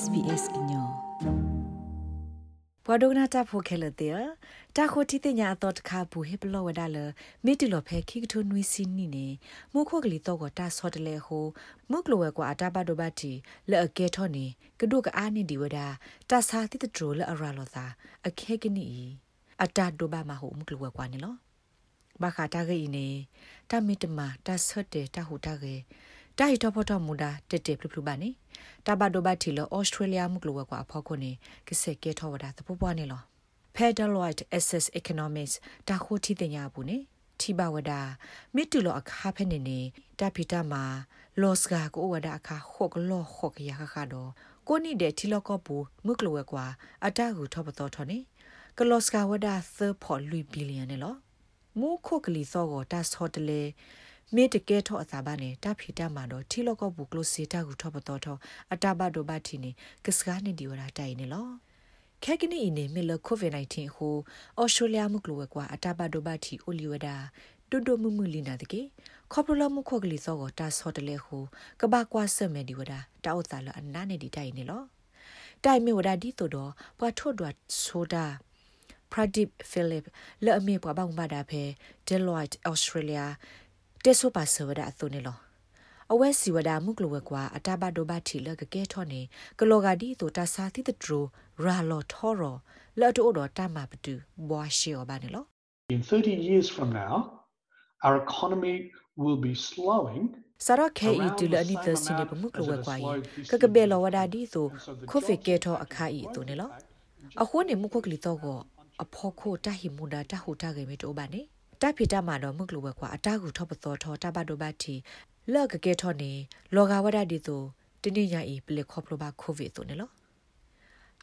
SBS ညောပဒုနာတာဖိုခဲလတဲ့တာခိုတီတင်ညာတော့တခါဘူးဟိပလောဝဒါလမိတီလောဖဲခိကထုနွီစင်းနီနေမုခိုကလီတော့ကတာဆော့တလေဟိုမုကလောဝဲကွာအတာဘဒိုဘတီလဲအကဲထောနေကဒုကအာနေဒီဝဒါတာစာတိတဒရိုလအရာလောသာအခဲကနီအတာဒိုဘာမဟုတ်မုကလောဝဲကွာနေလောဘာခတာဂိနေတာမီတမတာဆော့တဲ့တာဟူတာဂေ တာဟီတော့တော့မူတာတက်တက်ဖလူဖလူပါနေတာဘဒိုဘတီလောဩစတြေးလျမှုကလောကွာဖောက်ခုနေကစက်ကေထောဝတာသပပွားနေလော Pedaloid Access Economics တာခိုတီတင်ညာဘူးနေတီဘဝဒမစ်တူလောအခါဖက်နေနေတာဖီတာမှာလော့စကာကိုဝဒအခါခုတ်လော့ခုတ်ရခခါတော့ကိုနိတဲ့တီလောကပူမုကလောကွာအတာကူထောပတော်ထောနေကလော့စကာဝဒသဖော်လူဘီလီယံနေလောမူခုတ်ကလီသောကိုတတ်ဟော့တလေ မေတကဲထောအစာပါနဲ့တဖီတမှာတော့ထီလောကဘူးကလိုစီတာကူထောပတော်ထောအတဘဒိုဘတီနေကစကားနေဒီဝရာတိုင်နေလောခဲကနီအင်းနေမီလကိုဗစ် -19 ဟိုအော်စတြေးလျမှုကလိုကွာအတဘဒိုဘတီအိုလီဝဒါတွတ်တွမှုမှုလီနာတကေခေါပလမှုခော့ကလေးစောကိုတာဆော့တလဲဟိုကဘာကွာဆမဲဒီဝဒါတောက်သားလအနာနေဒီတိုင်နေလောတိုင်မေဝဒါဒီတိုတော့ပွားထွတ်တော့ဆိုတာ Pradip Philip လဲ့အမေပွားဘောင်ဘာဒါဖဲ Deloitte Australia တဲဆိုပါဆဝဒအသုနေလောအဝဲစီဝဒမှုကလဝကွာအတဘဒိုဘတီလကကဲထောနေကလောဂါဒီတိုတာစာတိတဒရိုရာလောထောရလော်တိုဒတာမပတူဘွာရှီယောဘာနေလော In 30 years from now our economy will be slowing စရခဲဤတူလအနိသစီနေပမှုကလဝကွာယကကဘဲလောဝဒါဒီဆိုခိုဖေကဲထောအခါဤတူနေလောအခုနေမှုခွက်ကလီတော့ကိုအဖို့ခိုတဟိမူဒါတဟူတာကေမီတိုဘာနေ တဖိတမှာတော့မုကလဝဲကွာအတာကူထောပသောထောတဘဒိုဘတီလော့ကကဲထောနေလောကဝဒဒီဆိုတနိညာဤပလက်ခေါပလိုဘာကိုဗစ်ဆိုနေလော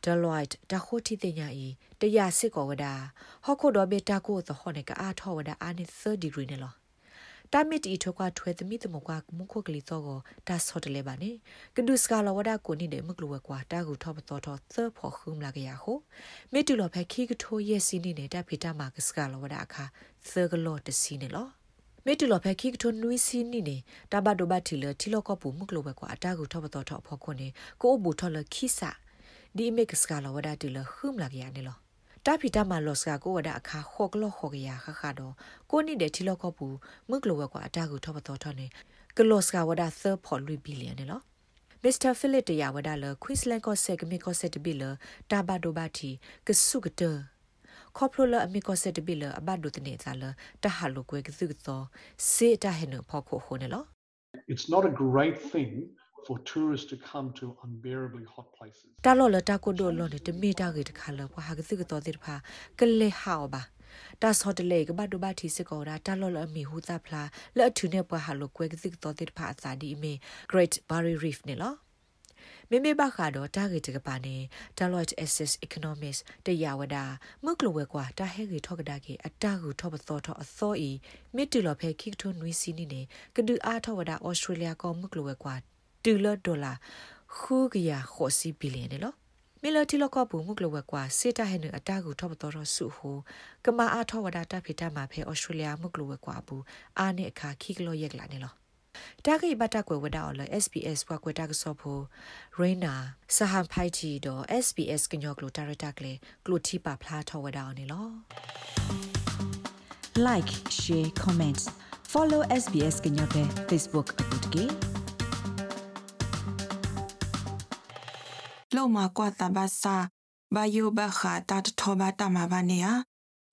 Deloitte တခိုတီတင်ညာဤတရစစ်ကောဝဒဟော့ခိုတော့ဘေတာကိုသဟောနေကအားထောဝဒအာနိ30 degree နေလော တာမစ်တီထောကွာထွဲသမီသမကွာမုခုကလီသောကိုဒါဆော့တလဲပါနေကဒုစကလဝဒကိုနိတဲ့မကလဝကွာတာကူထောပတော်တော်သဖို့ခုမလာကြရဟုမေတူလောဖဲခိကထိုရဲ့စီနေနဲ့တဖိတမှာကစကလဝဒအခါသကလောတစီနေလောမေတူလောဖဲခိကထိုနွီစီနီနေတာဘဒိုဘတီလတီလောကပူမကလဝကွာတာကူထောပတော်တော်ဖို့ခုနေကိုအဘူထောလခိစာဒီမေကစကလဝဒတီလခုမလာကြရနေလော တာဖီတာမာလော့စကကိုဝဒအခါခော့ကလော့ခော့ကရခခတော့ကိုနိတဲ့တီလော့ကော့ဘူးမကလောဝကွာအတာကူထောပတော်ထောနေကလော့စကဝဒသဖော်လူဘီလီယံနော်မစ္စတာဖိလစ်တရဝဒါလခွစ်လန်ကော့ဆက်ကမီကော့ဆက်တဘီလတာဘဒိုဘတီကဆုကတခေါပလိုလအမီကော့ဆက်တဘီလအဘဒုတနေသာလတဟလိုကွဲကစုသောစေတဟဲနဖောက်ခိုခိုနေလော It's not a great thing for tourists to come to unbearably hot places တာလောလတာကိုဒိုလောနေတမီတာကေတခါလောဟာကစုကတော်တိဖာကလေဟောပါတာဆော့တလေကဘတ်ဒိုဘတ်တီစကောရာတာလောလအမီဟူတာဖလာလဲ့ထူနေပွားဟာလိုကွဲကစုကတော်တိဖာအစာဒီအမီ Great Barrier Reef နေလောမေမေဘခါတော့တာဂေတကပါနေ Deloitte Access Economics တရဝဒမုကလဝဲကွာတာဟဲဂေထောကဒါကေအတာကူထောပသောထောအသောဤမစ်တူလဖဲခိကထွန်နွီစီနီနေကဒူအားထောဝဒဩစတြေးလျကောမုကလဝဲကွာ တူလဒေါ်လာခူကရခောစီဘီလီယံနော်မီလတီလကပူမှုကလဝကွာစေတဟဲနအတာကူထောပတော်ရစုဟိုကမာအားထောဝဒတာဖိတမှာဖဲဩစတြေးလျမှုကလဝကွာဘူးအာနေအခါခိကလောရက်လာနေလောတာဂိဘတာကွယ်ဝဒါအော်လ SBS ဘွားကွယ်တာကဆော့ဖို့ရိနာဆဟန်ဖိုက်တီတော့ SBS ကညောကလိုတာရတာကလေကလိုတီပါဖလားထောဝဒါအော်နေလော like share comment follow SBS ကညောပဲ Facebook အပုတ်ကြီး လောမကွာတဘာစာဘာယိုဘခာတတ်ထောဘာတမဘာနေယ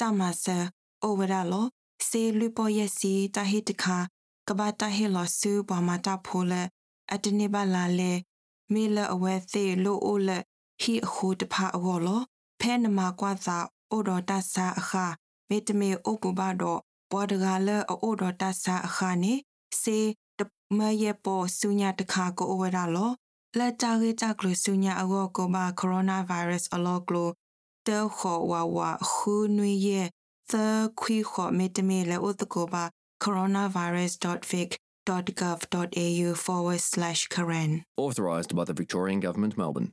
တမဆာအိုဝရလောစေလူပေါ်ယစီတဟိတခါကဘာတဟိလောဆူဘမတာဖိုလအတနေပါလာလေမေလအဝဲသေးလိုအိုလဟီအခုတဖာအောလောဖဲနမကွာသာအိုတော်တဆာအခါမေတမေအိုကူဘာတော့ဘောဒဂါလအိုတော်တဆာအခါနေစေတမယေပေါ်ဆုညာတခါကိုအဝရလော လက်တာကေတာကလဆုညာအကောကိုဘာကိုရိုနာဗိုင်းရပ်စ်အလောကလိုတဲခေါ်ဝါဝါခူနွေရဲ့သခွီခေါ်မေတမေလေဥတကိုဘာ coronavirus.vic.gov.au forward slash Karen. Authorised by the Victorian Government, Melbourne.